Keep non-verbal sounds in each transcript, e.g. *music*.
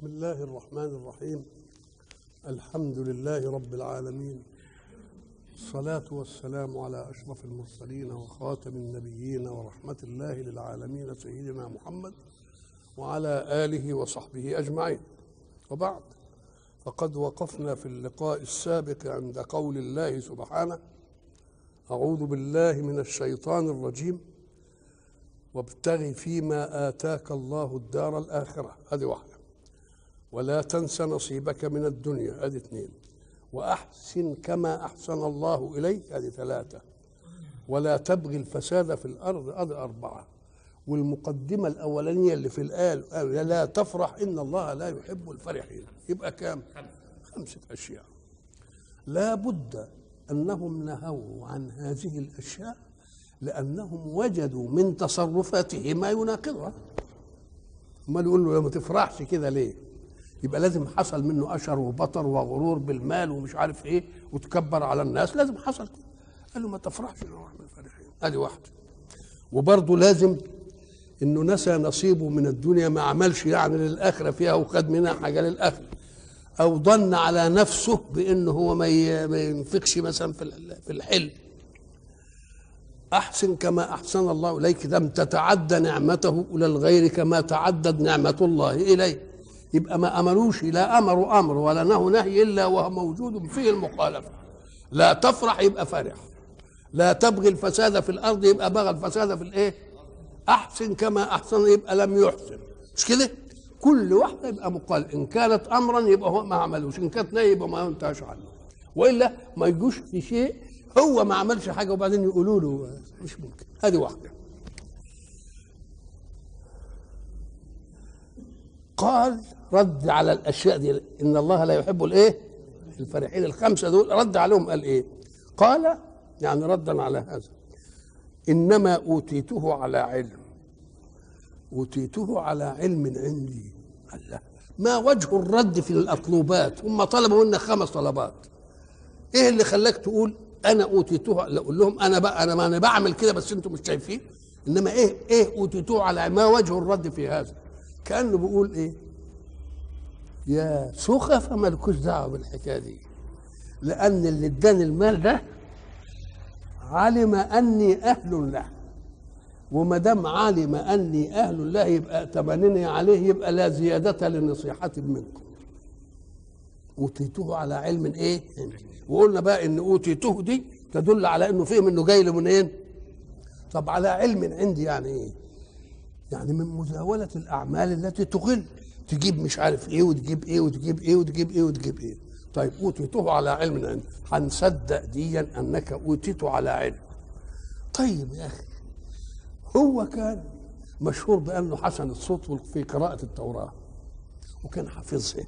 بسم الله الرحمن الرحيم. الحمد لله رب العالمين. الصلاة والسلام على أشرف المرسلين وخاتم النبيين ورحمة الله للعالمين سيدنا محمد وعلى آله وصحبه أجمعين. وبعد فقد وقفنا في اللقاء السابق عند قول الله سبحانه أعوذ بالله من الشيطان الرجيم. وابتغ فيما آتاك الله الدار الآخرة. هذه واحدة. ولا تنس نصيبك من الدنيا. هذه اثنين. وأحسن كما أحسن الله إليك. هذه ثلاثة. ولا تبغي الفساد في الأرض. هذه أربعة. والمقدمة الأولانية اللي في الآية قال لا تفرح إن الله لا يحب الفرحين. يبقى كام؟ خمسة أشياء. لا بد أنهم نهوا عن هذه الأشياء لأنهم وجدوا من تصرفاته ما يناقضها. امال يقول له ما تفرحش كده ليه؟ يبقى لازم حصل منه أشر وبطر وغرور بالمال ومش عارف إيه وتكبر على الناس. لازم حصل كده. قال له ما تفرحش انه من الفرحين. ادي واحدة وبرضه لازم إنه نسى نصيبه من الدنيا ما عملش يعني للآخرة فيها وخد منها حاجة للآخرة. أو ظن على نفسه بانه هو ما ينفقش مثلا في الحلم. أحسن كما أحسن الله إليك. لم تتعدى نعمته إلى الغير كما تعدد نعمة الله اليه يبقى ما أمروش لا امروا أمر ولا نهوا نهي إلا وهو موجود فيه المخالفه لا تفرح يبقى فرح لا تبغي الفساد في الأرض يبقى بغى الفساد في الإيه؟ أحسن كما أحسن يبقى لم يحسن. مش كده؟ كل واحدة يبقى مقال. إن كانت امرا يبقى هو ما عملوش إن كانت نهي يبقى ما ينتهاش عنه. وإلا ما يجوش في شيء هو ما عملش حاجة وبعدين يقولوا له مش ممكن. هذه واحدة. قال رد على الأشياء دي. إن الله لا يحب الإيه؟ الفرحين. الخمسة دول رد عليهم قال إيه؟ قال يعني ردا على هذا. إنما أوتيته على علم. أوتيته على علم عندي. الله. ما وجه الرد في الأطلوبات؟ هم طلبوا منا خمس طلبات. إيه اللي خلاك تقول أنا أوتيته أقول لهم أنا بقى أنا ما أنا بعمل كده بس أنتم مش شايفين؟ إنما إيه إيه أوتيته على ما وجه الرد في هذا؟ كأنه بيقول إيه؟ يا سخف مالكوش دعوة بالحكاية دي. لأن اللي اداني المال ده علم أني أهل له. وما دام علم أني أهل له يبقى ائتمنني عليه يبقى لا زيادة لنصيحه منكم. أوتيته على علم إيه؟ وقلنا بقى إن أوتيته دي تدل على إنه فهم إنه جاي له منين؟ طب على علم عندي يعني إيه؟ يعني من مزاولة الأعمال التي تغل. تجيب مش عارف إيه وتجيب إيه وتجيب إيه وتجيب إيه وتجيب إيه. طيب اوتيته على علم عندي هنصدق ديا أنك اوتيته على علم. طيب يا أخي هو كان مشهور بأنه حسن الصوت في قراءة التوراة وكان حافظها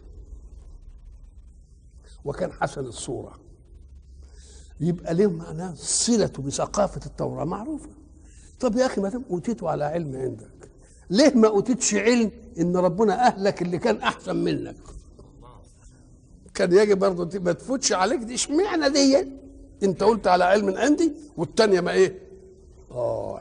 وكان حسن الصورة. يبقى ليه معناه صلته بثقافة التوراة معروفة. طب يا أخي ما دام أوتيته على علم عندك ليه ما أوتيتش علم إن ربنا أهلك اللي كان أحسن منك؟ كان يجب برضه ما تفوتش عليك. دي اشمعنى دي؟ أنت قلت على علم عندي والتانية ما إيه؟ آه.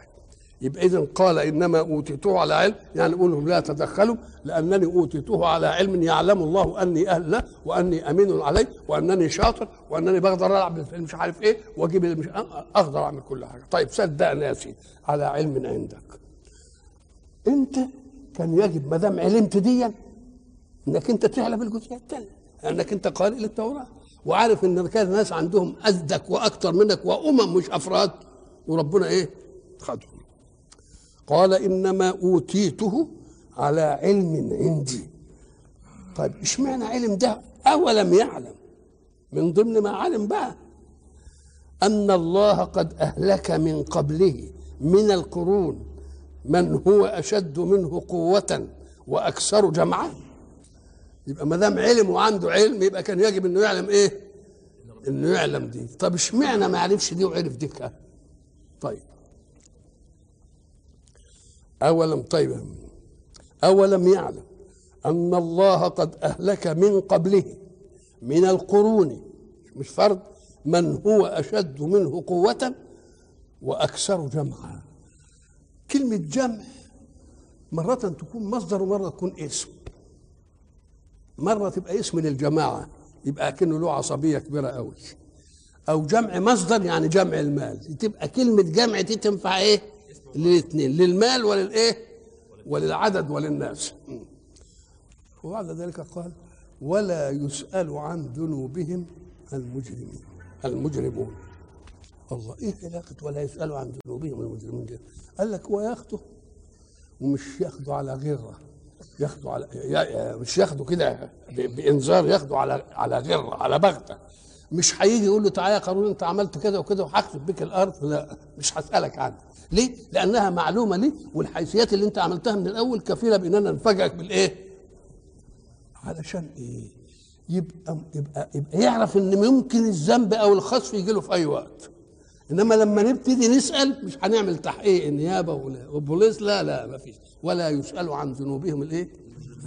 يبقى اذا قال إنما اوتيته على علم. يعني قول لهم لا تدخلوا لأنني اوتيته على علم يعلم الله أني أهل له وأني أمين عليه وأنني شاطر وأنني بقدر ألعب مش عارف إيه وأجيب مش أقدر أعمل كل حاجة. طيب صدقني يا سيدي على علم عندك. انت كان يجب ما دام علمت ديا انك انت تعلم الجزئيه الثانية لانك انت قارئ للتوراة وعارف ان كان ناس عندهم أزدك وأكثر منك وأمم مش أفراد وربنا إيه؟ خدهم قال إنما أوتيته على علم عندي. طيب إشمعنى علم ده؟ أولم يعلم. من ضمن ما علم بقى أن الله قد أهلك من قبله من القرون. من هو أشد منه قوة وأكثر جمعا؟ يبقى ما دام علم وعنده علم يبقى كان يجب إنه يعلم إيه؟ إنه يعلم دي. طب اشمعنى ما عرفش دي وعرف دي؟ طيب. أولم طيب. أولم يعلم أن الله قد أهلك من قبله من القرون. مش فرد من هو أشد منه قوة وأكثر جمعا. كلمة جمع مرة تكون مصدر ومرة تكون اسم. مرة تبقى اسم للجماعة يبقى كأنه له عصبية كبيرة قوي. أو جمع مصدر يعني جمع المال. تبقى كلمة جمع دي تنفع إيه؟ للاثنين للمال وللإيه؟ وللعدد وللناس. وبعد ذلك قال ولا يسأل عن ذنوبهم المجرمين. المجرمون. الله. إيه علاقة ولا يسألوا عن ذنوبهم المجرمين دي قال لك هو ياخده ومش ياخده على غره ياخده على مش ياخده كده بإنذار ياخده على على غره على بغته. مش هيجي يقول له تعالى يا قارون أنت عملت كده وكده وهخسف بك الأرض؟ لا مش هسألك عنها. ليه؟ لأنها معلومة لي والحيثيات اللي أنت عملتها من الأول كفيلة باننا نفاجئك بالإيه؟ علشان إيه؟ يبقى يبقى يبقى يعرف إن ممكن الذنب أو الخسف يجي له في أي وقت. إنما لما نبتدي نسأل مش هنعمل تحقيق النيابة والبوليس؟ لا لا ما فيش. ولا يسأل عن ذنوبهم الإيه؟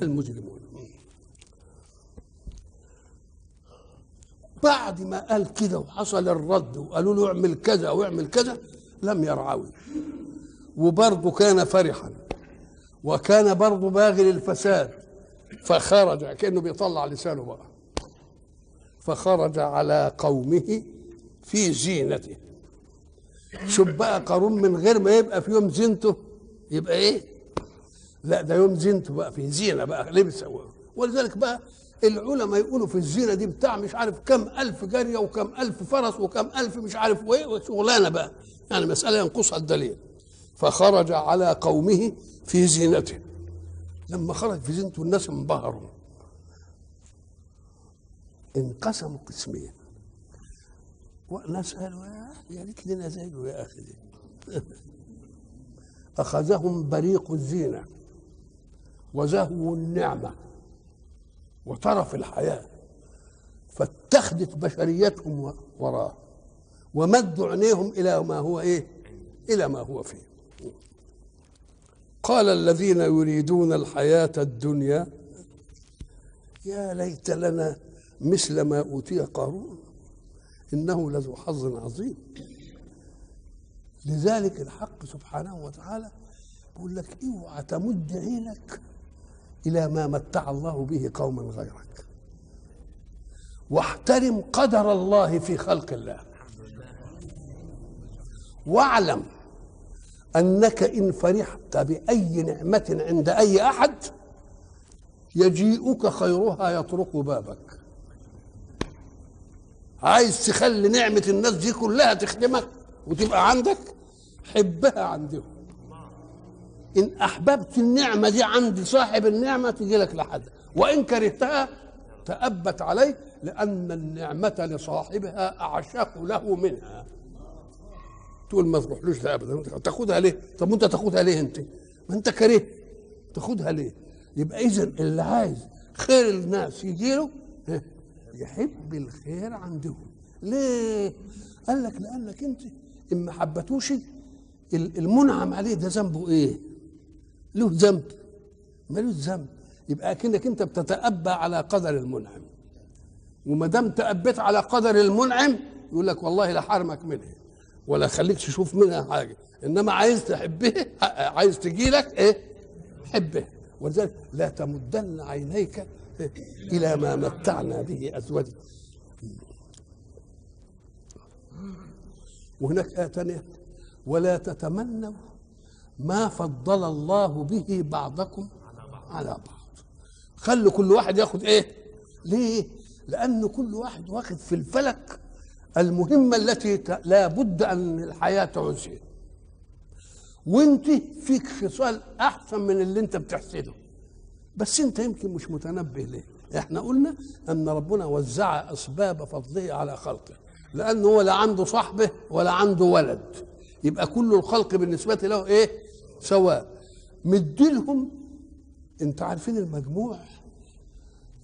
المجرمون. بعد ما قال كده وحصل الرد وقالوا له اعمل كذا واعمل كذا لم يرعوي وبرضه كان فرحا. وكان برضه باغي للفساد. فخرج كأنه بيطلع لسانه بقى. فخرج على قومه في زينته. شوف بقى قارون من غير ما يبقى في يوم زينته يبقى إيه؟ لا ده يوم زينته بقى في زينة بقى لبس ولذلك بقى العلماء يقولوا في الزينة دي بتاع مش عارف كم ألف جارية وكم ألف فرس وكم ألف مش عارف وإيه وشغلانة بقى. يعني مسألة ينقصها الدليل. فخرج على قومه في زينته. لما خرج في زينته الناس انبهروا. انقسموا قسمين. قالوا يا ريت لنا زيه يا أخي. دي. *laughs* أخذهم بريق الزينة وزهو النعمة وترف الحياة فاتخذت بشريتهم وراه ومدوا عينيهم إلى ما هو إيه؟ إلى ما هو فيه. قال الذين يريدون الحياة الدنيا يا ليت لنا مثل ما أوتي قارون. إنه لذو حظ عظيم. لذلك الحق سبحانه وتعالى بيقول لك اوعى تمد عينك إلى ما متع الله به قوما غيرك. واحترم قدر الله في خلق الله. واعلم أنك إن فرحت بأي نعمة عند أي أحد يجيئك خيرها يطرق بابك. عايز تخلي نعمة الناس دي كلها تخدمك وتبقى عندك حبها عندهم إن أحببت النعمة دي عند صاحب النعمة تجي لك لحد وإن كرهتها تأبت عليه لأن النعمة لصاحبها أعشق له منها تقول ما تروحلوش ده أبدا تاخدها ليه؟ طب وأنت تاخدها ليه أنت؟ ما أنت كرهت تاخدها ليه؟ يبقى إذا اللي عايز خير الناس يجي له يحب الخير عندهم ليه؟ قال لك لأنك أنت إن ما حبتوش المنعم عليه ده ذنبه إيه؟ له ذنب. ملوش ذنب. يبقى أكنك أنت بتتأبى على قدر المنعم. وما دام تأبيت على قدر المنعم يقول لك والله لا حرمك منها ولا خليك تشوف منها حاجة. إنما عايز تحبها عايز تجي لك إيه؟ حبها ولذلك لا تمدن عينيك إلى ما متعنا به أزواجا وهناك آية ثانية. ولا تتمنوا ما فضل الله به بعضكم على بعض. خلوا كل واحد ياخد إيه؟ ليه؟ لأن كل واحد واخد في الفلك المهمة التي لا بد أن الحياة تعوزها وانت فيك خصال أحسن من اللي انت بتحسده. بس انت يمكن مش متنبه ليه. إحنا قلنا ان ربنا وزع أسباب فضله على خلقه لأنه هو لا عنده صحبه ولا عنده ولد. يبقى كل الخلق بالنسبة له إيه؟ سواء. مديلهم انت عارفين المجموع؟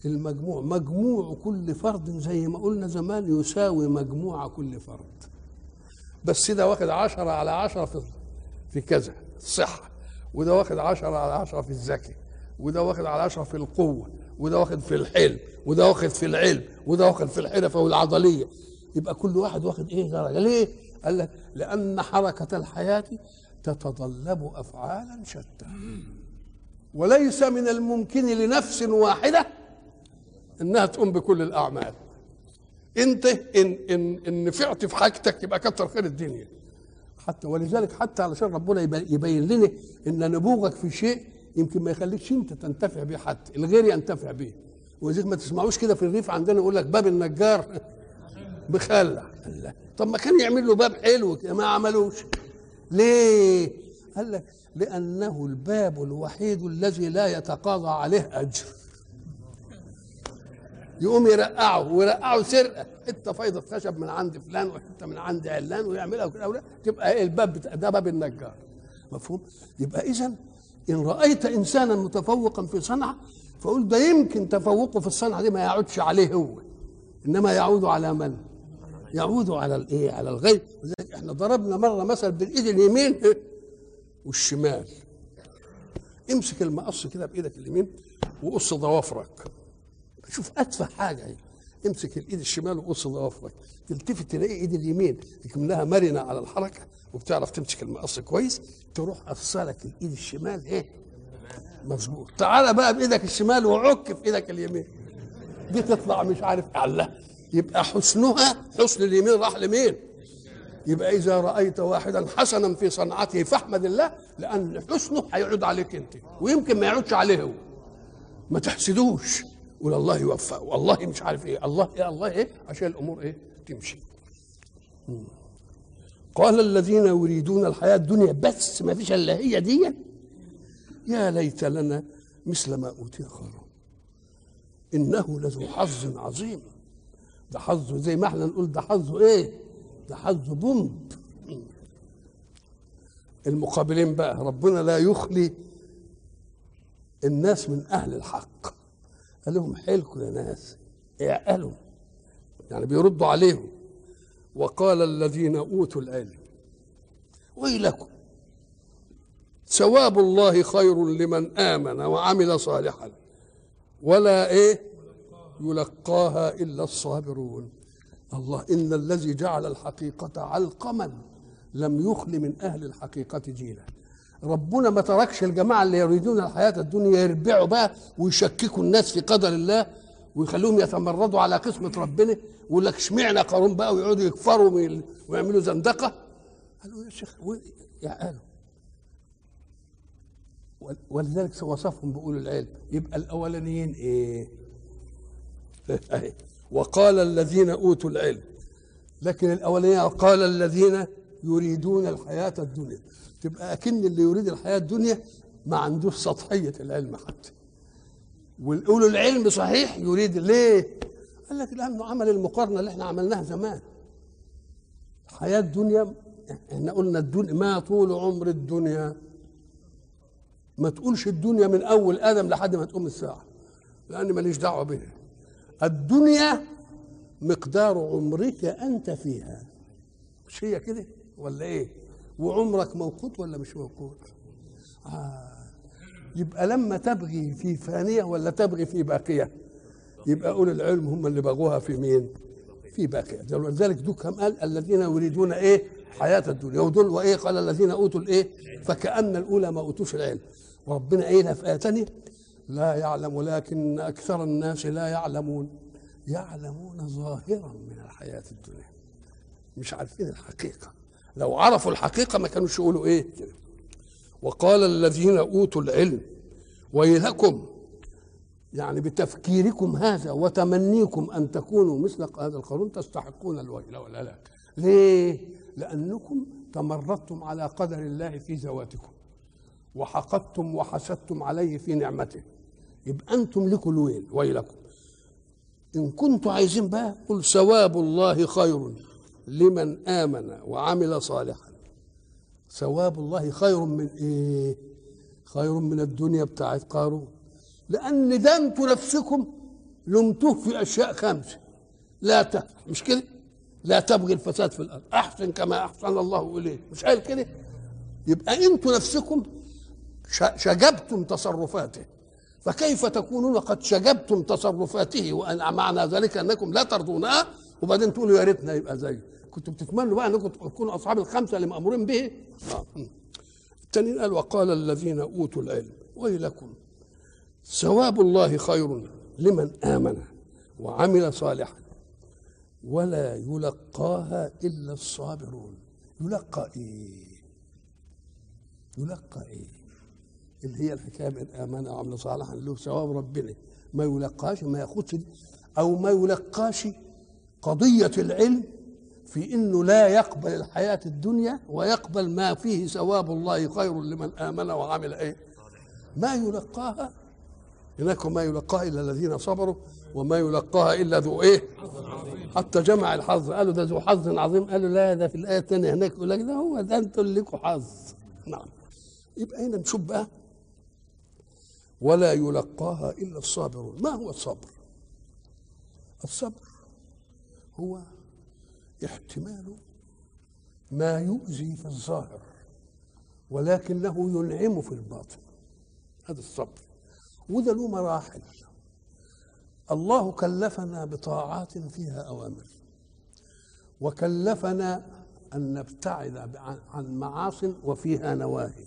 المجموع مجموع كل فرد زي ما قلنا زمان يساوي مجموع كل فرد. بس ده واخد عشرة على عشرة في في كذا الصحة وده واخد عشرة على عشرة في الذكي. وده واخد على عشرة في القوة وده واخد في الحلم وده واخد في العلم وده واخد في الحرفة والعضلية يبقى كل واحد واخد إيه درجة؟ ليه؟ قال لك لأن حركة الحياة تتطلب أفعالا شتى. وليس من الممكن لنفس واحدة إنها تقوم بكل الأعمال. أنت إن إن إن نفعت في حاجتك يبقى كتر خير الدنيا. حتى ولذلك حتى علشان ربنا يبي- يبين لنا إن نبوغك في شيء يمكن ما يخليكش انت تنتفع بيه حتى الغير ينتفع بيه. ولذلك ما تسمعوش كده في الريف عندنا يقول لك باب النجار *laughs* بخلع. طب ما كان يعمل له باب حلو كده ما عملوش. ليه؟ قال لك لأنه الباب الوحيد الذي لا يتقاضى عليه أجر. يقوم يرقعه ويرقعه سرقه حتة فايضه خشب من عند فلان وحتة من عند علان ويعملها وكده تبقى الباب ده باب النجار. مفهوم؟ يبقى اذا إن رأيت إنسانا متفوقا في صنعة فقول ده يمكن تفوقه في الصنعة دي ما يعودش عليه هو إنما يعود على من؟ يعود على الايه على الغير إحنا ضربنا مرة مثل بالإيد اليمين والشمال. امسك المقص كده بإيدك اليمين وقص ضوافرك. شوف أتفه حاجة هي. امسك الايد الشمال وقص ضوافرك تلتفت تلاقي ايد اليمين تكملها مرنة على الحركة وبتعرف تمسك المقص كويس تروح قصلك الايد الشمال إيه؟ مظبوط. تعالى بقى بإيدك الشمال وعك في إيدك اليمين. دي تطلع مش عارف الله يبقى حسنها حسن اليمين راح لمين؟ يبقى إذا رأيت واحدا حسنا في صنعته فاحمد الله لأن حسنه هيعود عليك أنت ويمكن ما يعودش عليه هو. ما تحسدوش. قول الله يوفقه والله مش عارف إيه. الله إيه الله إيه عشان الأمور إيه تمشي. قال الذين يريدون الحياة الدنيا بس ما فيش إلا هي دي. يا ليت لنا مثل ما أوتي قارون إنه لذو حظ عظيم. ده حظه زي ما إحنا نقول ده حظه إيه؟ ده حظه بومب. المقابلين بقى ربنا لا يخلي الناس من أهل الحق. قال لهم حيلكم يا ناس اعقلوا. يعني بيردوا عليهم. وقال الذين أوتوا العلم ويلكم. ثواب الله خير لمن آمن وعمل صالحا. ولا إيه؟ يلقاها إلا الصابرون. الله إن الذي جعل الحقيقة علقما لم يخل من أهل الحقيقة جيلا. ربنا ما تركش الجماعة اللي يريدون الحياة الدنيا يربعوا بقى ويشككوا الناس في قدر الله ويخلوهم يتمردوا على قسمة ربنا ويقول لك اشمعنى قارون بقى ويقعدوا يكفروا ويعملوا زندقة؟ قالوا يا شيخ يا قالوا. ول- ولذلك وصفهم بأولو العلم. يبقى الأولانيين إيه؟ *laughs* وقال الذين أوتوا العلم. لكن الأولانيين قال الذين يريدون الحياة الدنيا. تبقى أكن اللي يريد الحياة الدنيا ما عندوش سطحية العلم حتى. والأولو العلم صحيح يريد ليه؟ قال لك لأنه عمل المقارنة اللي إحنا عملناها زمان. الحياة الدنيا إحنا قلنا الدنيا ما طول عمر الدنيا. ما تقولش الدنيا من أول آدم لحد ما تقوم الساعة لأن ماليش دعوة بها الدنيا مقدار عمرك أنت فيها. مش هي كده ولا إيه؟ وعمرك موقوت ولا مش موقوت؟ آه. يبقى لما تبغي في فانيه ولا تبغي في باقية؟ يبقى اولي العلم هم اللي بغوها في مين؟ في باقية. ولذلك دوكهم قال الذين يريدون إيه؟ حياة الدنيا. ودول وإيه؟ قال الذين أوتوا الإيه؟ فكأن الأولى ما أوتوش العلم. وربنا قايلها في آية ثانية لا يعلم ولكن أكثر الناس لا يعلمون. يعلمون ظاهرا من الحياة الدنيا. مش عارفين الحقيقة. لو عرفوا الحقيقة ما كانوش يقولوا إيه كده. وقال الذين أوتوا العلم ويلكم يعني بتفكيركم هذا وتمنيكم أن تكونوا مثل هذا القارون تستحقون الويل والهلاك ليه؟ لأنكم تمردتم على قدر الله في ذواتكم وحقدتم وحسدتم عليه في نعمته. يبقى أنتم لكم الويل ويلكم. إن كنتم عايزين بقى قل ثواب الله خير. لمن آمن وعمل صالحا. ثواب الله خير من إيه؟ خير من الدنيا بتاعت قارون. لأن ده أنتم نفسكم لمتوه في أشياء خمسه لا تفرح مش كده؟ لا تبغي الفساد في الأرض. أحسن كما أحسن الله إليك. مش قال كده؟ يبقى أنتم نفسكم شجبتم تصرفاته. فكيف تكونون قد شجبتم تصرفاته وان معنى ذلك أنكم لا ترضونها؟ وبعدين تقولوا يا ريتنا يبقى زيه كنتوا بتتمنوا بقى انكم تكونوا اصحاب الخمسه اللي مامورين به. آه. التانيين قال وقال الذين أوتوا العلم ويلكم ثواب الله خير لمن آمن وعمل صالحا ولا يلقاها إلا الصابرون. يلقى إيه؟ يلقى إيه؟ اللي هي الحكاية من آمن وعمل صالحا له ثواب ربنا. ما يلقاش ما ياخدش أو ما يلقاش قضية العلم في إنه لا يقبل الحياة الدنيا ويقبل ما فيه ثواب الله خير لمن آمن وعمل إيه؟ ما يلقاها. هناك ما يلقاها إلا الذين صبروا وما يلقاها إلا ذو إيه؟ حتى جمع الحظ. قالوا ده ذو حظ عظيم. قالوا لا ده في الآية الثانية هناك يقول لك ده هو ده اللي لكم حظ. نعم. يبقى هنا نشوف بقى ولا يلقاها إلا الصابرون. ما هو الصبر؟ الصبر هو احتمال ما يؤذي في الظاهر ولكنه ينعم في الباطن. هذا الصبر. وده له مراحل. الله كلفنا بطاعات فيها أوامر. وكلفنا أن نبتعد عن معاص وفيها نواهي.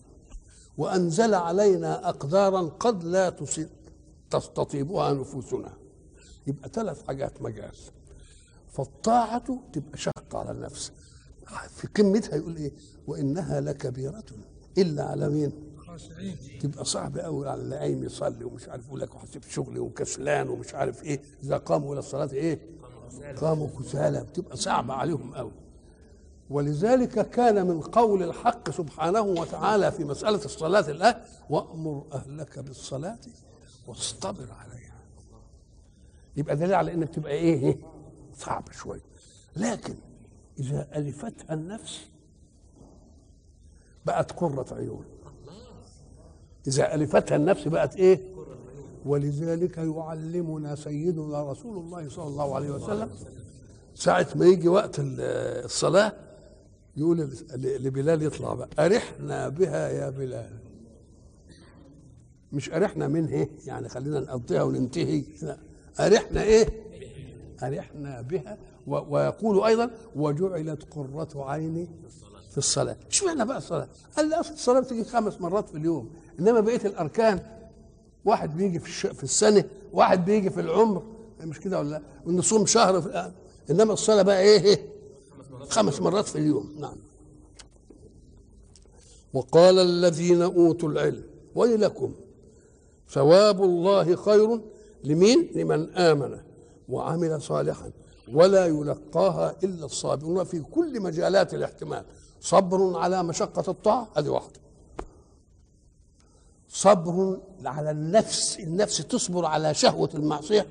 وأنزل علينا أقدارا قد لا تستطيبها نفوسنا. يبقى ثلاث حاجات مجال فالطاعة تبقى شقة على النفس. في قمتها يقول إيه؟ وإنها لكبيرة إلا على مين؟ تبقى صعب قوي على اللي قايم يصلي ومش عارف يقول لك وحسب شغلي وكسلان ومش عارف إيه. إذا قاموا إلى الصلاة إيه؟ قاموا كسالى. بتبقى صعبة عليهم قوي ولذلك كان من قول الحق سبحانه وتعالى في مسألة الصلاة الآن وأمر أهلك بالصلاة واصطبر عليها. يبقى دليل على إنك تبقى إيه؟ صعب شوية لكن إذا ألفتها النفس بقت قرة عيون. إذا ألفتها النفس بقت إيه؟ ولذلك يعلمنا سيدنا رسول الله صلى الله عليه وسلم ساعة ما يجي وقت الصلاة يقول لبلال يطلع بقى أرحنا بها يا بلال. مش أرحنا منه إيه؟ يعني خلينا نقضيها وننتهي. لا. أرحنا إيه؟ أرحنا بها ويقول أيضا وجعلت قرة عيني في الصلاة. اشمعنى بقى الصلاة؟ قال لي أصل الصلاة بتيجي خمس مرات في اليوم إنما بقية الأركان واحد بيجي في, الش... في السنة واحد بيجي في العمر. مش كده ولا نصوم شهر في. إنما الصلاة بقى إيه, إيه؟ خمس مرات في اليوم. نعم. وقال الذين أوتوا العلم ويلكم ثواب الله خير لمين؟ لمن آمن. وعمل صالحا ولا يلقاها إلا الصابرون في كل مجالات الاحتمال. صبر على مشقة الطاعة هذه واحدة. صبر على النفس النفس تصبر على شهوة المعصية.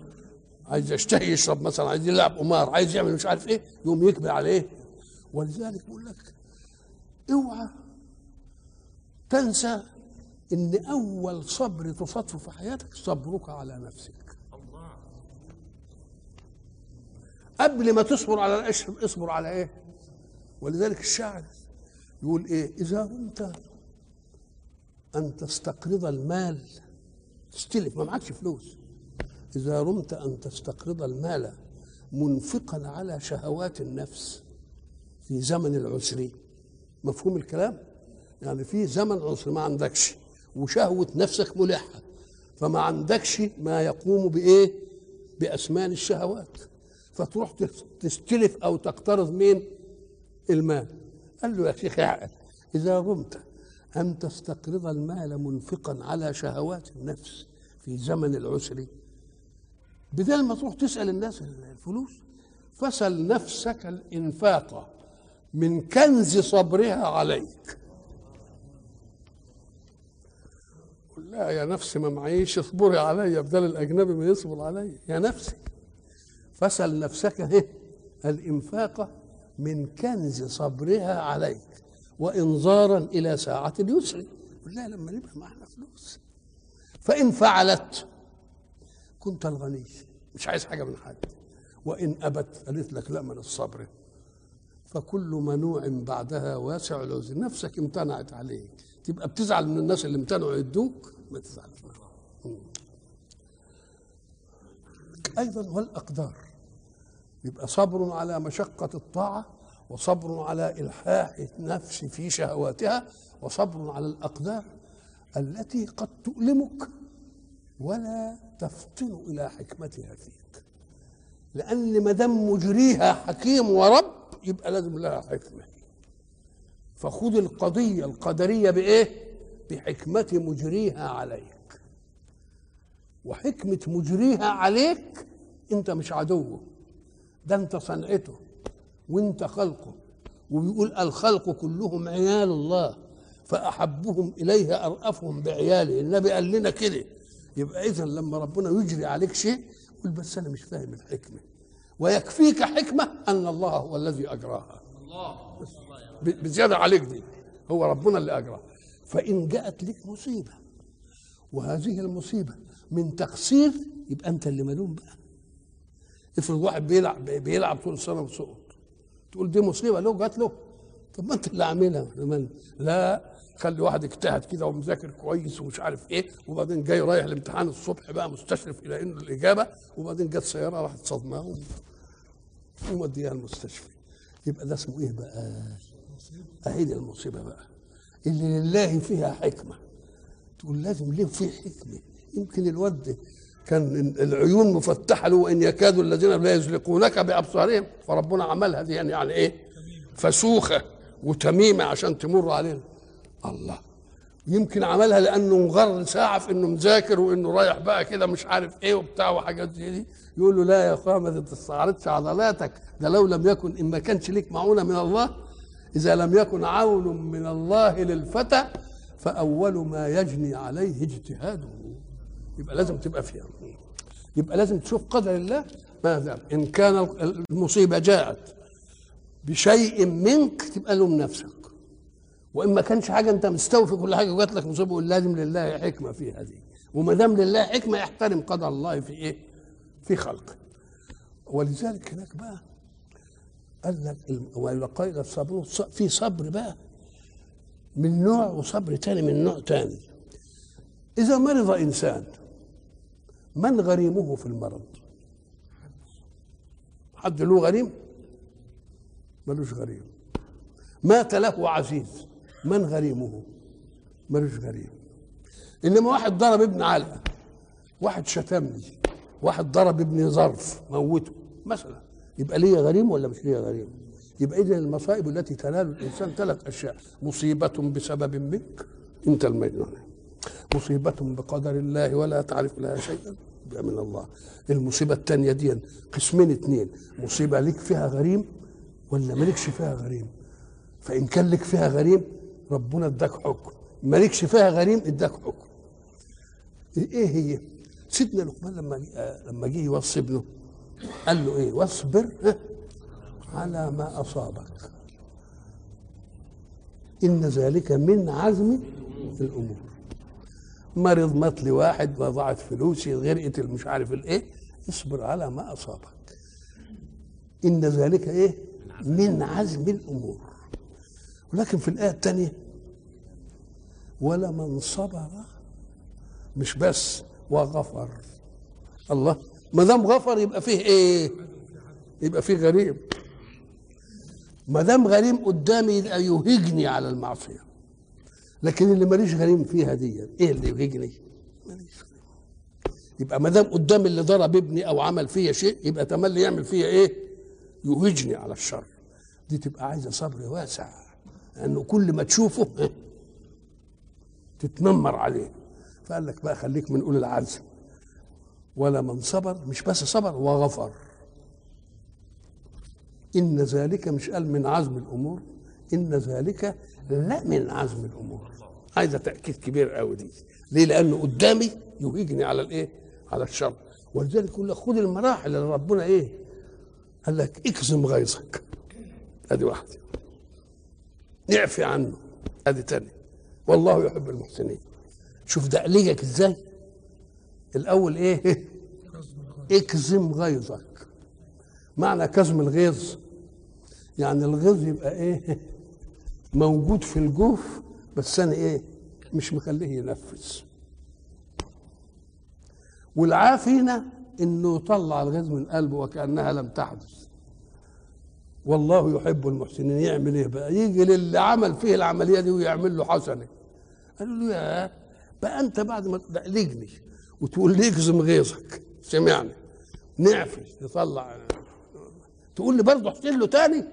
عايز يشتهي يشرب مثلا عايز يلعب قمار عايز يعمل مش عارف إيه يقوم يكبر على إيه ولذلك بقول لك اوعى تنسى إن أول صبر تصادفه في حياتك صبرك على نفسك. قبل ما تصبر على الاشرب اصبر على إيه؟ ولذلك الشاعر يقول إيه؟ إذا رمت أن تستقرض المال تستلف ما معكش فلوس. إذا رمت أن تستقرض المال منفقا على شهوات النفس في زمن العسر. مفهوم الكلام؟ يعني في زمن عسر ما عندكش وشهوة نفسك ملحة فما عندكش ما يقوم بإيه؟ بأسمان الشهوات. فتروح تستلف أو تقترض مين؟ المال. قال له يا شيخ عقل إذا رمت أن تستقرض المال منفقا على شهوات النفس في زمن العسر بدل ما تروح تسأل الناس الفلوس فسل نفسك الإنفاق من كنز صبرها عليك. لا يا نفسي ما معيش اصبري عليا بدل الأجنبي ما يصبر عليا يا نفسي فسل نفسك إيه؟ الإنفاق من كنز صبرها عليك وإنظارا إلى ساعة اليسر. لا لما نبقى معنا فلوس. فإن فعلت كنت الغني. مش عايز حاجة من حد وإن أبت قالت لك لا من الصبر. فكل منوع بعدها واسع العذر نفسك امتنعت عليك تبقى بتزعل من الناس اللي امتنعوا يدوك ما تزعلش. أيضا والأقدار. يبقى صبر على مشقة الطاعة وصبر على إلحاح النفس في شهواتها وصبر على الأقدار التي قد تؤلمك ولا تفطن إلى حكمتها فيك. لأن ما دام مجريها حكيم ورب يبقى لازم لها حكمة. فخذ القضية القدرية بإيه؟ بحكمة مجريها عليك وحكمة مجريها عليك أنت مش عدوه ده أنت صنعته وأنت خلقه. وبيقول الخلق كلهم عيال الله فأحبهم إليه أرأفهم بعياله. النبي قال لنا كده. يبقى اذا لما ربنا يجري عليك شيء قل بس أنا مش فاهم الحكمة. ويكفيك حكمة أن الله هو الذي أجراها. ب- بزيادة عليك دي هو ربنا اللي أجراها. فإن جاءت لك مصيبة وهذه المصيبة من تقصير يبقى أنت اللي ملوم بقى. افرض واحد بيلعب بيلعب طول السنة وسقط تقول دي مصيبة له جات له. طب ما أنت اللي عاملها لا خلي واحد اجتهد كده ومذاكر كويس ومش عارف إيه وبعدين جاي رايح الامتحان الصبح بقى مستشرف إلى إنه الإجابة وبعدين جت سيارة راحت صدمة وموديها المستشفى. يبقى ده اسمه إيه بقى؟ اهي المصيبة بقى. اللي لله فيها حكمة. تقول لازم ليه في حكمة؟ يمكن الواد كان العيون مفتحة له وإن يكاد الذين لا يزلقونك بأبصارهم فربنا عملها دي يعني, يعني إيه؟ فسوخة وتميمة عشان تمر علينا. الله. يمكن عملها لأنه مغر ساعة في إنه مذاكر وإنه رايح بقى كده مش عارف إيه وبتاع وحاجات زي دي. يقول له لا يا أخويا ما تستعرضش عضلاتك ده لو لم يكن إن ما كانش ليك معونة من الله إذا لم يكن عون من الله للفتى فأول ما يجني عليه اجتهاده. يبقى لازم تبقى فيها. يبقى لازم تشوف قدر الله ماذا إن كان المصيبة جاءت بشيء منك تبقى لوم نفسك. وإن ما كانش حاجة أنت مستوفي كل حاجة وجات لك مصيبة قول لازم لله حكمة في هذه. وما دام لله حكمة يحترم قدر الله في إيه؟ في خلقه. ولذلك هناك بقى قال لك ولقيل الصبر في صبر بقى من نوع وصبر تاني من نوع تاني. إذا مرض إنسان من غريمه في المرض؟ حد له غريم؟ ملوش غريم. مات له عزيز من غريمه؟ ملوش غريم. إنما واحد ضرب ابن علقه واحد شتمني واحد ضرب ابني ظرف موته. مثلا يبقى ليه غريم ولا مش ليه غريم؟ يبقى اذا المصائب التي تنال الإنسان ثلاث أشياء. مصيبة بسبب منك انت المجنون. مصيبة بقدر الله ولا تعرف لها شيئا. من الله. المصيبة الثانية دي قسمين اثنين مصيبة لك فيها غريم ولا مالكش فيها غريم؟ فإن كان لك فيها غريم ربنا اداك حكم. مالكش فيها غريم اداك حكم. إيه هي؟ سيدنا لقمان لما جه- لما جه يوصي ابنه قال له إيه؟ واصبر على ما أصابك. إن ذلك من عزم الأمور. مرض مات لي واحد وضاعت فلوسي غرقت مش عارف الايه اصبر على ما أصابك. إن ذلك إيه؟ من عزم الأمور. ولكن في الآية الثانية ولمن صبر مش بس وغفر. الله ما دام غفر يبقى فيه إيه؟ يبقى فيه غريم ما دام غريم قدامي يهجني على المعصية. لكن اللي ماليش غريم فيها دي إيه اللي يهجني ماليش غريم. يبقى ما دام قدام اللي ضرب ابني أو عمل فيا شيء يبقى تملي يعمل فيا إيه؟ يهجني على الشر. دي تبقى عايزة صبر واسع. لأنه كل ما تشوفه إيه؟ تتنمر عليه. فقال لك بقى خليك من أولي العزم. ولا من صبر مش بس صبر وغفر. إن ذلك مش قال من عزم الأمور. إن ذلك لا من عزم الأمور. عايزة تأكيد كبير قوي دي. ليه؟ لأنه قدامي يهيجني على الإيه؟ على الشر. ولذلك يقول لك خد المراحل اللي ربنا إيه؟ قال لك اكظم غيظك. أدي واحدة. اعفي عنه. أدي تاني. والله يحب المحسنين. شوف دقلجك إزاي؟ الأول إيه؟ اكظم غيظك. معنى كظم الغيظ. يعني الغيظ يبقى إيه؟ موجود في الجوف بس أنا إيه مش مخليه ينفذ. والعافينا إنه يطلع الغيظ من قلبه وكأنها لم تحدث. والله يحب المحسنين. يعمل إيه بقى؟ يجي للي عمل فيه العملية دي ويعمل له حسنة. قالوا له يا بقى أنت بعد ما تدقلجني وتقول لي اكظم غيظك. سمعني. نعفس نطلع. تقول لي برضه احسن له تاني؟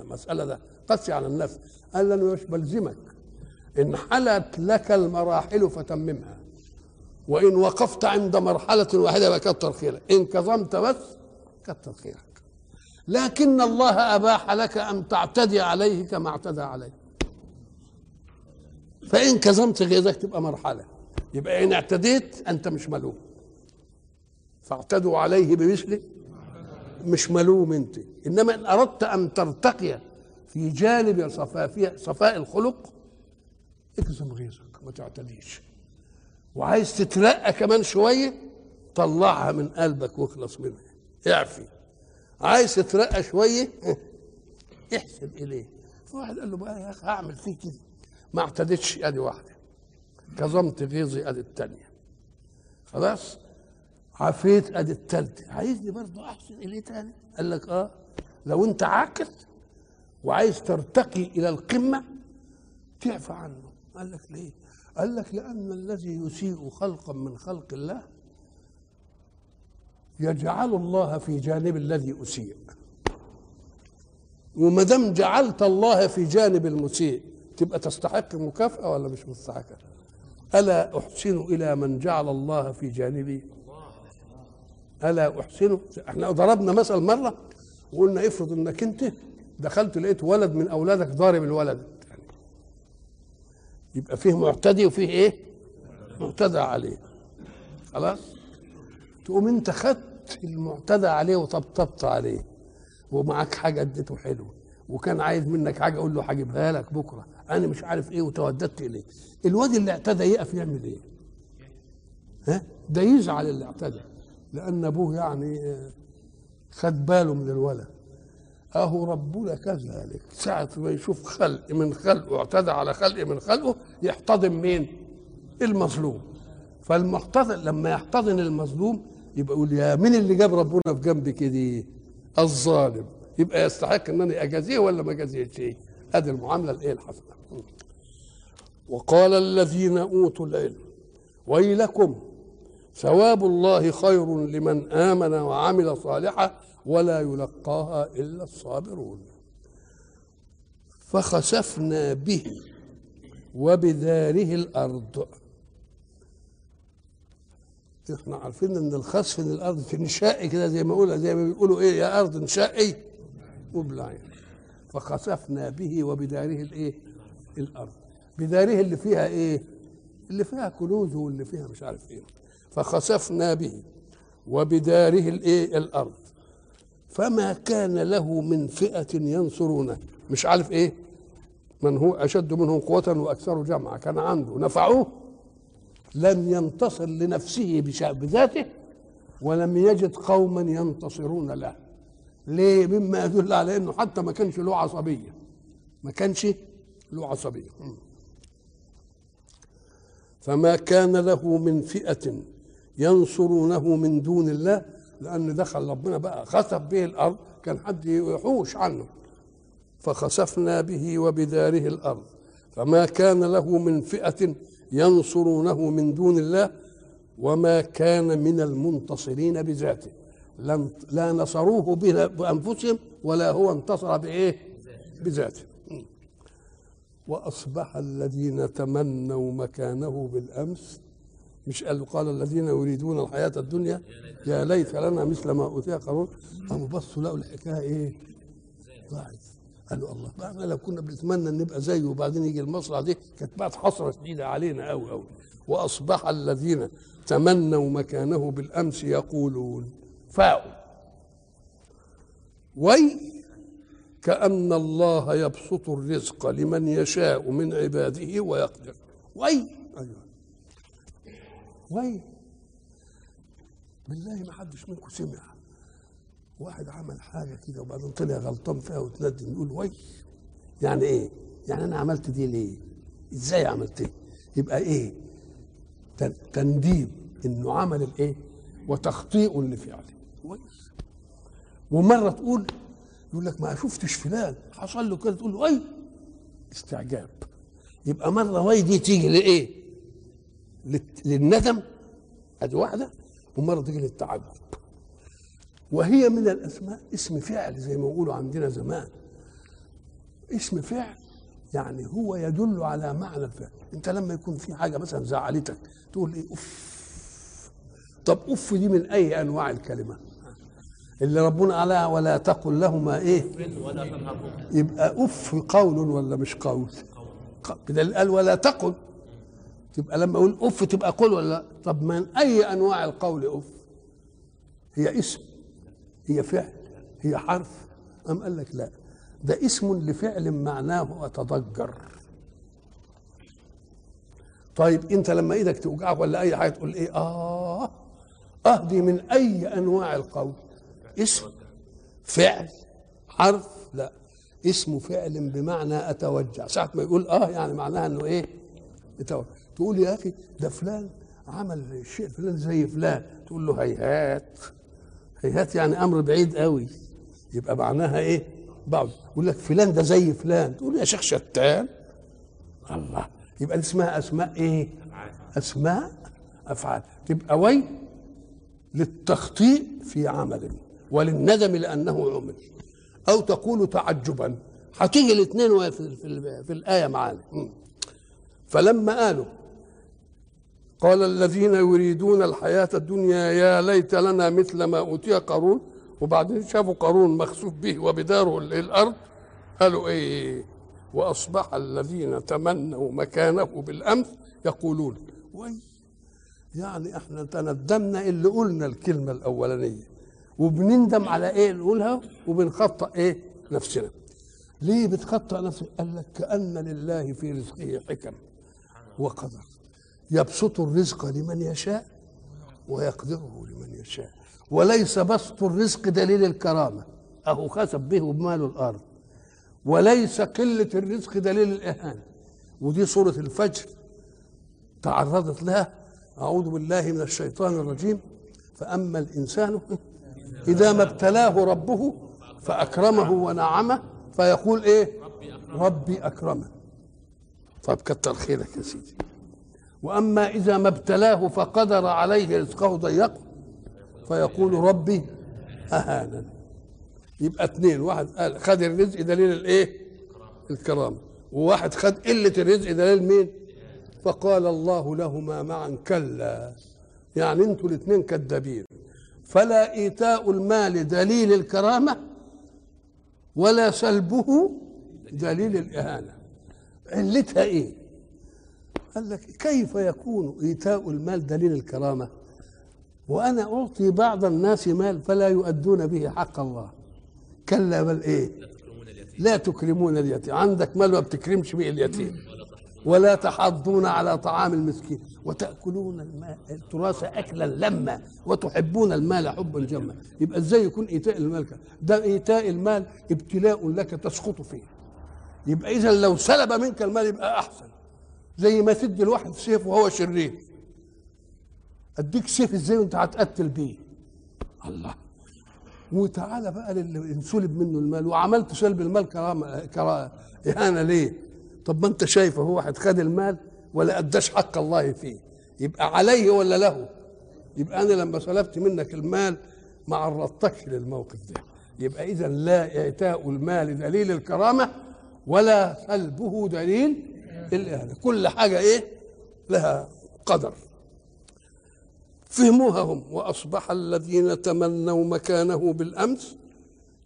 المسألة ده؟ قسي على النفس قال أنا مش بلزمك. إن حلت لك المراحل فتممها. وإن وقفت عند مرحلة واحدة يبقى كتر خيرك. إن كظمت بس كتر خيرك. لكن الله أباح لك أن تعتدي عليه كما اعتدى عليه فإن كظمت غيظك تبقى مرحلة. يبقى إن اعتديت أنت مش ملوم. فاعتدوا عليه بمثله مش ملوم أنت. إنما إن أردت أن ترتقي في جانب صفاء صفاء الخلق اكظم غيظك ما تعتديش وعايز تترقى كمان شوية طلعها من قلبك واخلص منها. اعفي. عايز تترقى شوية *laughs* احسن إليه. فواحد قال له بقى يا أخي هعمل فيه كده ما اعتدتش أدي واحدة. كظمت غيظي أدي الثانية خلاص؟ عفيت أدي الثالثه عايزني برضه احسن إليه تاني؟ قال لك آه لو أنت عاقل وعايز ترتقي إلى القمة تعفى عنه. قال لك ليه؟ قال لك لأن الذي يسيء خلقا من خلق الله يجعل الله في جانب الذي أسيء. وما دام جعلت الله في جانب المسيء تبقى تستحق مكافأة ولا مش مستحقه ألا أحسن إلى من جعل الله في جانبي؟ ألا أحسن؟ إحنا ضربنا مثل مرة وقلنا افرض إنك أنت دخلت لقيت ولد من أولادك ضارب الولد. يبقى فيه معتدي وفيه إيه؟ معتدى عليه. خلاص؟ تقوم أنت خدت المعتدى عليه وطبطبت عليه. ومعاك حاجة اديته حلو وكان عايز منك حاجة أقول له هجيبها لك بكرة. أنا مش عارف إيه وتوددت إليه. الواد اللي اعتدى يقف يعمل إيه؟ ها؟ ده يزعل اللي اعتدى. لأن أبوه يعني خد باله من الولد. أهو ربنا كذلك ساعة ما يشوف خلق من خلقه اعتدى على خلق من خلقه يحتضن مين؟ المظلوم فالمحتضن لما يحتضن المظلوم يبقى يقول يا مين اللي جاب ربنا في جنبي كده؟ الظالم يبقى يستحق انني أجازيه ولا ما أجازيهش؟ أدي المعاملة الإيه الحسنة وقال الذين أوتوا العلم ويلكم ثواب الله خير لمن آمن وعمل صالحا ولا يلقاها إلا الصابرون. فخسفنا به وبداره الأرض. إحنا عارفين إن الخسف ان الأرض تنشقي كده زي ما يقولوا زي ما بيقولوا إيه يا أرض انشقي وبلعين فخسفنا به وبداره الايه الأرض. بداره اللي فيها إيه؟ اللي فيها كنوز واللي فيها مش عارف إيه. فخسفنا به وبداره الايه الأرض. فما كان له من فئة ينصرونه. مش عارف إيه؟ من هو أشد منهم قوة وأكثر جمعا. كان عنده نفعوه. لم ينتصر لنفسه بذاته ولم يجد قوما ينتصرون له. ليه؟ مما يدل على إنه حتى ما كانش له عصبية. ما كانش له عصبية. فما كان له من فئة ينصرونه من دون الله لأن دخل ربنا بقى خسف به الأرض كان حد يحوش عنه. فخسفنا به وبداره الأرض. فما كان له من فئة ينصرونه من دون الله وما كان من المنتصرين بذاته. لم لا نصروه بأنفسهم ولا هو انتصر بإيه؟ بذاته. وأصبح الذين تمنوا مكانه بالأمس مش قال قال الذين يريدون الحياة الدنيا يا ليت لنا مثل ما أوتي قارون. قاموا بصوا لقوا الحكاية إيه؟ ضاعت قالوا الله بقى لو كنا بنتمنى إن نبقى زيه وبعدين يجي المصرع دي كانت بقت حسره شديده علينا قوي قوي وأصبح الذين تمنوا مكانه بالأمس يقولون فاء وي كأن الله يبسط الرزق لمن يشاء من عباده ويقدر. وي. أيوة. وي بالله ما حدش منكم سمع واحد عمل حاجة كده وبعدين طلع غلطان فيها وتندم يقول وي يعني إيه؟ يعني أنا عملت دي ليه؟ إزاي عملت إيه؟ يبقى إيه؟ تنديم إنه عمل الإيه؟ وتخطيء لفعله كويس ومرة تقول يقول لك ما شفتش فلان حصل له كده تقول له اي استعجاب يبقى مرة واي دي تيجي لإيه؟ للندم ادي واحدة ومره تيجي للتعجب. وهي من الأسماء اسم فعل زي ما بيقولوا عندنا زمان. اسم فعل يعني هو يدل على معنى الفعل. انت لما يكون في حاجة مثلا زعلتك تقول إيه أوف. طب أوف دي من أي أنواع الكلمة؟ اللي ربنا قالها ولا تقل لهما إيه؟ يبقى اف قول ولا مش قول؟ قال ولا تقل. تبقى لما أقول اف تبقى قول ولا لا؟ طب من أي أنواع القول اف هي اسم هي فعل هي حرف أم قال لك لا؟ ده اسم لفعل معناه اتضجر طيب أنت لما إيدك توجعك ولا أي حاجة تقول إيه؟ آه آه دي من أي أنواع القول. اسم فعل حرف لا. اسم فعل بمعنى أتوجع. ساعة ما يقول آه يعني معناها إنه إيه؟ يتوجع تقول يا أخي ده فلان عمل الشيء فلان زي فلان. تقول له هيهات. هيهات يعني أمر بعيد قوي يبقى معناها إيه؟ بعض يقول لك فلان ده زي فلان. تقول يا شيخ شتان. الله. يبقى اسمها أسماء إيه؟ أسماء أفعال. تبقى وي للتخطيء في عمل وللندم لأنه عمل. أو تقول تعجبا. هتيجي الاثنين في, في, في الآية معانا. فلما قالوا قال الذين يريدون الحياة الدنيا يا ليت لنا مثل ما أوتي قارون. وبعدين شافوا قارون مخسوف به وبداره الأرض قالوا إيه وأصبح الذين تمنوا مكانه بالأمس يقولون وي يعني إحنا تندمنا اللي قلنا الكلمة الأولانية. وبنندم على إيه نقولها وبنخطأ إيه نفسنا. ليه بتخطأ نفسك؟ قال لك كأن لله في رزقه حكم وقدر. يبسط الرزق لمن يشاء ويقدره لمن يشاء. وليس بسط الرزق دليل الكرامة. أهو خسب به بمال الأرض. وليس قلة الرزق دليل الإهانة. ودي سورة الفجر تعرضت لها. أعوذ بالله من الشيطان الرجيم. فأما الإنسان *laughs* إذا ما ابتلاه ربه فأكرمه ونعمه. فيقول إيه؟ ربي أكرمه. طب كتر خيرك يا سيدي. وأما إذا ما ابتلاه فقدر عليه رزقه ضيقه فيقول ربي أهانا يبقى اثنين واحد قال خد الرزق دليل الايه الكرامه وواحد خد قلة الرزق دليل مين فقال الله لهما معا كلا. يعني أنتوا الاثنين كذابين فلا إيتاء المال دليل الكرامة ولا سلبه دليل الإهانة. علتها إيه؟ قال لك كيف يكون إيتاء المال دليل الكرامة؟ وأنا أعطي بعض الناس مال فلا يؤدون به حق الله. كلا بل إيه؟ لا تكرمون اليتيم. عندك مال ما بتكرمش به اليتيم. ولا تحضون على طعام المسكين. وتأكلون المال التراث أكلا لما وتحبون المال حبا جما يبقى إزاي يكون إيتاء المال؟ ده إيتاء المال ابتلاء لك تسقط فيه. يبقى اذا لو سلب منك المال يبقى أحسن. زي ما تدي الواحد سيف وهو شرير. أديك سيف إزاي وأنت هتقتل بيه؟ الله. وتعالى بقى للي انسلب منه المال. وعملت سلب المال كرامه كرامه إهانة ليه؟ طب ما أنت شايف هو واحد خد المال ولا أداش حق الله فيه. يبقى عليه ولا له؟ يبقى أنا لما سلبت منك المال ما عرضتكش للموقف ده. يبقى اذا لا إعتاء المال دليل الكرامة ولا سلبه دليل الاهانه كل حاجة إيه؟ لها قدر. فهموها هم. وأصبح الذين تمنوا مكانه بالأمس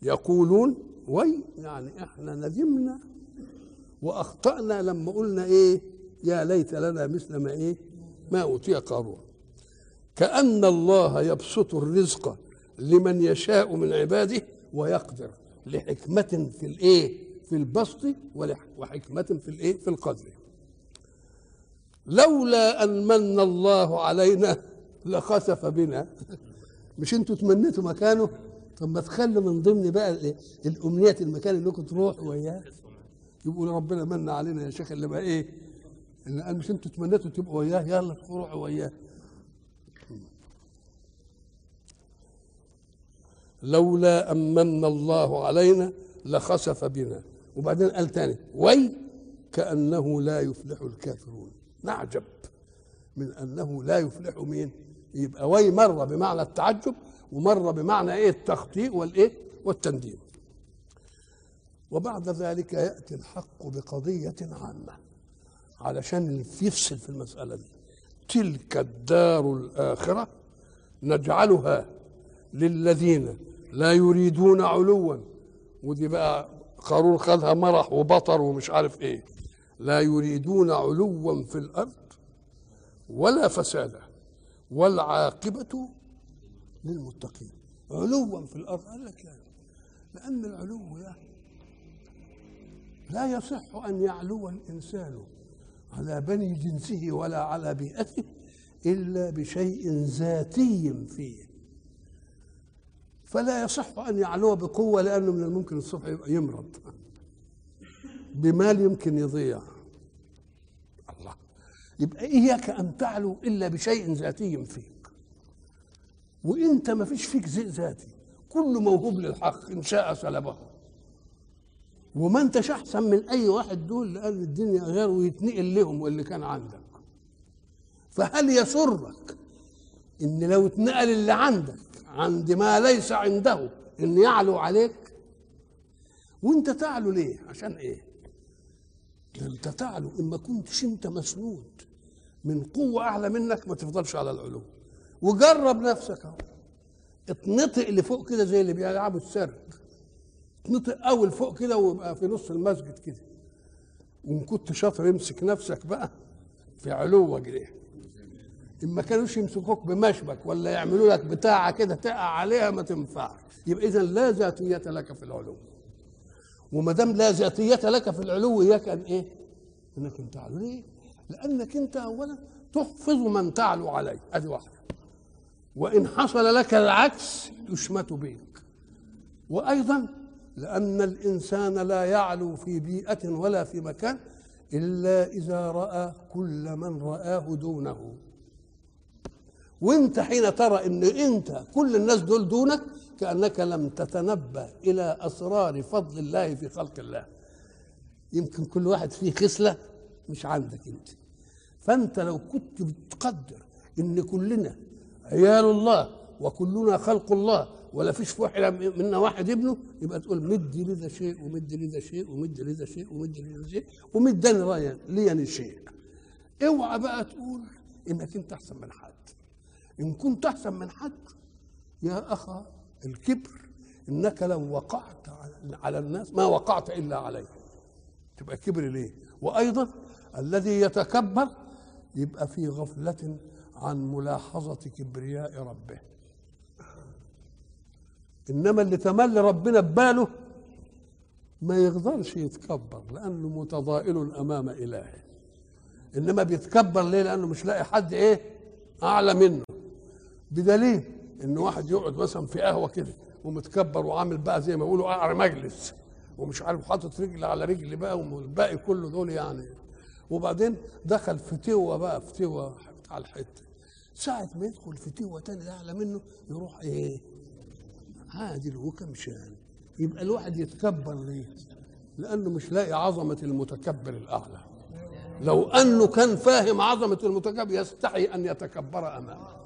يقولون وي يعني إحنا ندمنا وأخطأنا لما قلنا إيه؟ يا ليت لنا مثل ما إيه؟ ما أوتي قارون. كأن الله يبسط الرزق لمن يشاء من عباده ويقدر لحكمة في الإيه؟ في البسط وحكمة في الإيه؟ في القدر. لولا أن من الله علينا *laughs* لخسف بنا. مش أنتوا تمنيتوا مكانه؟ طب ما تخلوا من ضمن بقى الأمنيات المكان اللي انكم تروحوا وياه. يقول ربنا من علينا يا شيخ اللي بقى إيه؟ اللي قال مش أنتوا تمنيتوا تبقوا وياه؟ يلا تروحوا وياه. لولا أن من الله علينا لخسف بنا. وبعدين قال تاني وي كأنه لا يفلح الكافرون. نعجب. من أنه لا يفلح مين؟ يبقى وي مره بمعنى التعجب ومره بمعنى إيه؟ التخطيء والإيه؟ والتنديم وبعد ذلك يأتي الحق بقضية عامة علشان يفصل في المسألة دي. تلك الدار الآخرة نجعلها للذين لا يريدون علوا. ودي بقى قارون خدها مرح وبطر ومش عارف إيه. لا يريدون علوا في الأرض ولا فسادا والعاقبة للمتقين. علوا في الأرض قال لك لا لأن العلو ده لا يصح أن يعلو الإنسان على بني جنسه ولا على بيئته إلا بشيء ذاتي فيه. فلا يصح أن يعلو بقوة لأنه من الممكن الصبح يمرض. بمال يمكن يضيع. الله. يبقى إياك أن تعلو إلا بشيء ذاتي فيك وانت ما فيش فيك زي ذاتي كل موهوب للحق إن شاء سلبه. وما انتش احسن من أي واحد دول لأن الدنيا غير ويتنقل لهم واللي كان عندك. فهل يسرك إن لو اتنقل اللي عندك عند ما ليس عنده ان يعلو عليك. وأنت تعلو ليه؟ عشان إيه؟ أنت تعلو. اما كنتش أنت مسنود من قوة أعلى منك ما تفضلش على العلو. وجرب نفسك أهو. اتنطق لفوق كده زي اللي بيلعبوا السرك اتنطق أول فوق كده ويبقى في نص المسجد كده. وإن كنت شاطر امسك نفسك بقى في علوك. ده إما كانوش يمسكوك بمشبك ولا يعملوا لك بتاعة كده تقع عليها ما تنفعش. يبقى إذا لا ذاتية لك في العلو. وما دام لا ذاتية لك في العلو إياك أن إيه؟ إنك أنت تعلو ليه؟ لأنك أنت أولا تحفظ من تعلو عليه أدي واحدة. وإن حصل لك العكس يشمت بك وأيضا لأن الإنسان لا يعلو في بيئة ولا في مكان إلا إذا رأى كل من رآه دونه. وانت حين ترى ان انت كل الناس دول دونك كأنك لم تتنبه إلى أسرار فضل الله في خلق الله. يمكن كل واحد فيه خصلة مش عندك انت. فانت لو كنت بتقدر ان كلنا عيال الله وكلنا خلق الله ولا فيش في واحد منا واحد ابنه يبقى تقول مدي لذا شيء ومدي لذا شيء ومدي لذا شيء ومدي لذا شيء ومداني رايا لي شيء. اوعى بقى تقول انك انت احسن من حد إن كنت أحسن من حد يا أخا الكبر إنك لو وقعت على الناس ما وقعت إلا عليه تبقى كبر ليه؟ وأيضا الذي يتكبر يبقى في غفلة عن ملاحظة كبرياء ربه. إنما اللي تملي ربنا بباله ما يقدرش يتكبر لأنه متضائل أمام إلهه. إنما بيتكبر ليه؟ لأنه مش لاقي حد إيه؟ أعلى منه. بدليل إن واحد يقعد مثلا في قهوة كده ومتكبر وعامل بقى زي ما بيقولوا قعر مجلس ومش عارف حاطط رجل على رجل بقى والباقي كله دول يعني. وبعدين دخل في توه بقى في توه بتاع الحتة. ساعة ما يدخل في توه تاني أعلى منه يروح إيه؟ عادل وكمشان يبقى الواحد يتكبر ليه؟ لأنه مش لاقي عظمة المتكبر الأعلى. لو أنه كان فاهم عظمة المتكبر يستحي أن يتكبر أمامه.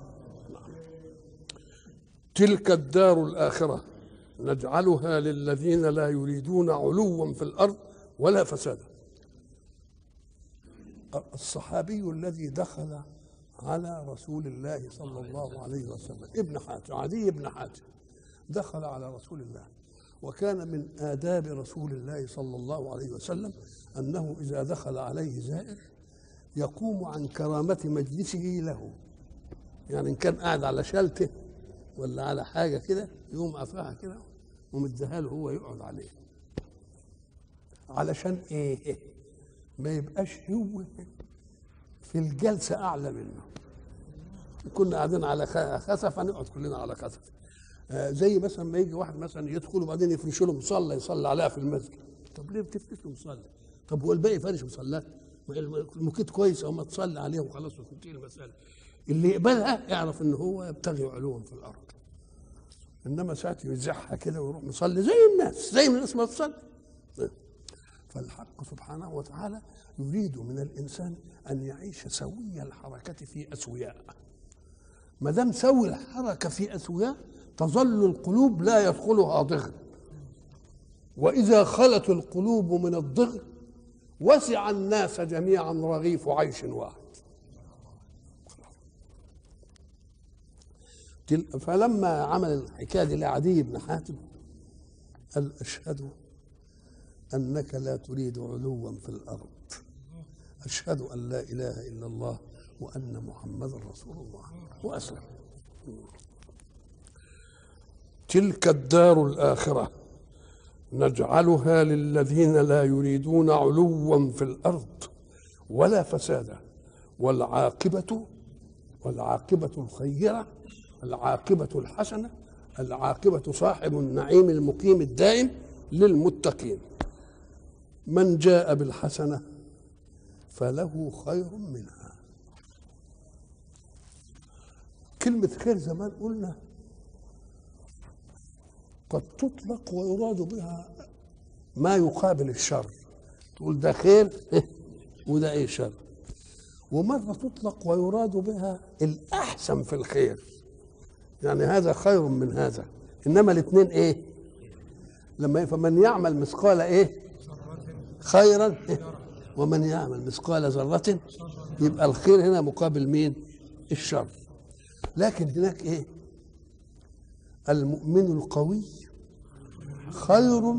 تلك الدار الآخرة نجعلها للذين لا يريدون علوا في الأرض ولا فسادا. الصحابي الذي دخل على رسول الله صلى الله عليه وسلم ابن حاتم عدي بن حاتم دخل على رسول الله وكان من آداب رسول الله صلى الله عليه وسلم أنه إذا دخل عليه زائر يقوم عن كرامة مجلسه له يعني إن كان قاعد على شلته ولا على حاجة كده يقوم قافعها كده ومديها له هو يقعد عليه. علشان إيه؟ ما يبقاش هو في الجلسة أعلى منه. كنا قاعدين على خسف هنقعد كلنا على خسف آه زي مثلا ما يجي واحد مثلا يدخل وبعدين يفرشوا له مصلى يصلي عليها في المسجد. طب ليه بتفرش له مصلى؟ طب هو الباقي فارش مصلاه المكيت كويس أو ما تصلي عليه وخلاص وتنتهي المساله اللي يقبلها يعرف إن هو يبتغي علوا في الأرض. إنما ساعه يزحها كده ويروح مصلي زي الناس زي الناس ما تصلي. فالحق سبحانه وتعالى يريد من الإنسان أن يعيش سوي الحركة في أسوياء. ما دام سوي الحركة في أسوياء تظل القلوب لا يدخلها ضغن وإذا خلت القلوب من الضغن وسع الناس جميعا رغيف عيش واحد. فلما عمل الحكاية دي لعدي بن حاتم قال أشهد أنك لا تريد علوا في الأرض. أشهد أن لا إله إلا الله وأن محمدا رسول الله. وأسلم. تلك الدار الآخرة نجعلها للذين لا يريدون علوا في الأرض ولا فسادا والعاقبة والعاقبة الخيرة العاقبة الحسنة العاقبة صاحب النعيم المقيم الدائم للمتقين. من جاء بالحسنة فله خير منها. كلمة خير زمان قلنا قد تطلق ويراد بها ما يقابل الشر. تقول ده خير *laughs* وده إيه شر. ومرة تطلق ويراد بها الأحسن في الخير؟ يعني هذا خير من هذا. إنما الاثنين إيه؟ لما فمن يعمل مثقال إيه؟ خيرا ومن يعمل مثقال ذرة يبقى الخير هنا مقابل مين؟ الشر. لكن هناك إيه؟ المؤمن القوي خير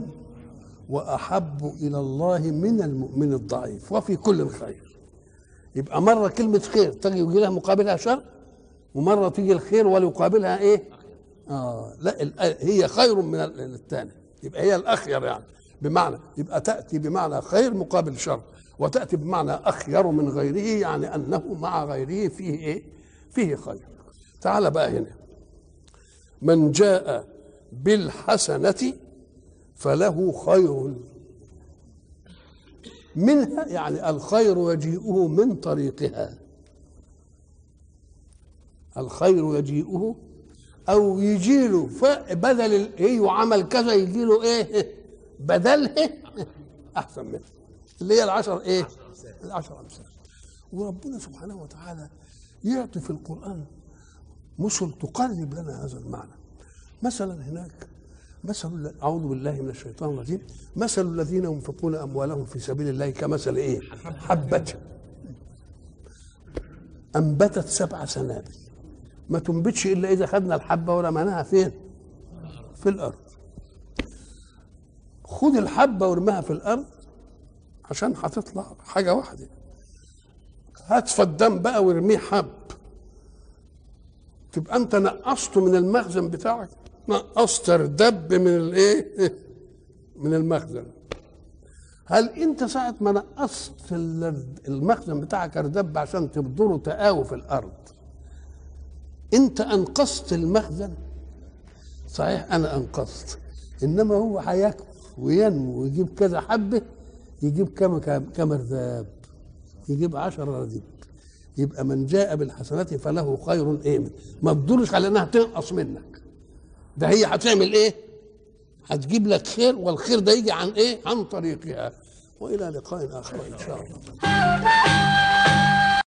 وأحب إلى الله من المؤمن الضعيف وفي كل خير. يبقى مرة كلمة خير تجي يجي لها مقابلها شر ومرة تيجي الخير وليقابلها إيه؟ آه لا هي خير من الثاني. يبقى هي الأخير يعني. بمعنى يبقى تأتي بمعنى خير مقابل شر وتأتي بمعنى أخير من غيره يعني أنه مع غيره فيه إيه؟ فيه خير. تعال بقى هنا. من جاء بالحسنة فله خير. منها يعني الخير يجيئه من طريقها. الخير يجيئه أو يجي له بدل إيه عمل كذا يجي له إيه بدلها أحسن منه. اللي هي العشر إيه العشر أمثال. وربنا سبحانه وتعالى يعطي في القرآن مثل تقرب لنا هذا المعنى. مثلا هناك مثل أعوذ بالله من الشيطان الرجيم. مثل الذين ينفقون أموالهم في سبيل الله كمثل إيه حبة. أنبتت سبع سنابل. ما تنبتش إلا إذا خدنا الحبة ورميناها فين؟ في الأرض. خد الحبة وارميها في الأرض عشان هتطلع حاجة واحدة. هات فدان بقى وارميه حب. تبقى أنت نقصته من المخزن بتاعك. نقصت دب من الايه من المخزن. هل أنت ساعة ما نقصت المخزن بتاعك اردب عشان تبذره تقاوي في الأرض؟ انت انقذت المخزن. صحيح أنا انقذت انما هو هيكبر وينمو ويجيب كذا حبة يجيب كم كم رداب يجيب عشرة رديب يبقى من جاء بالحسنات فله خير إيه ما تدورش على إنها تنقص منك. ده هي هتعمل إيه؟ هتجيب لك خير والخير ده يجي عن إيه؟ عن طريقها. وإلى لقاء آخر إن شاء الله.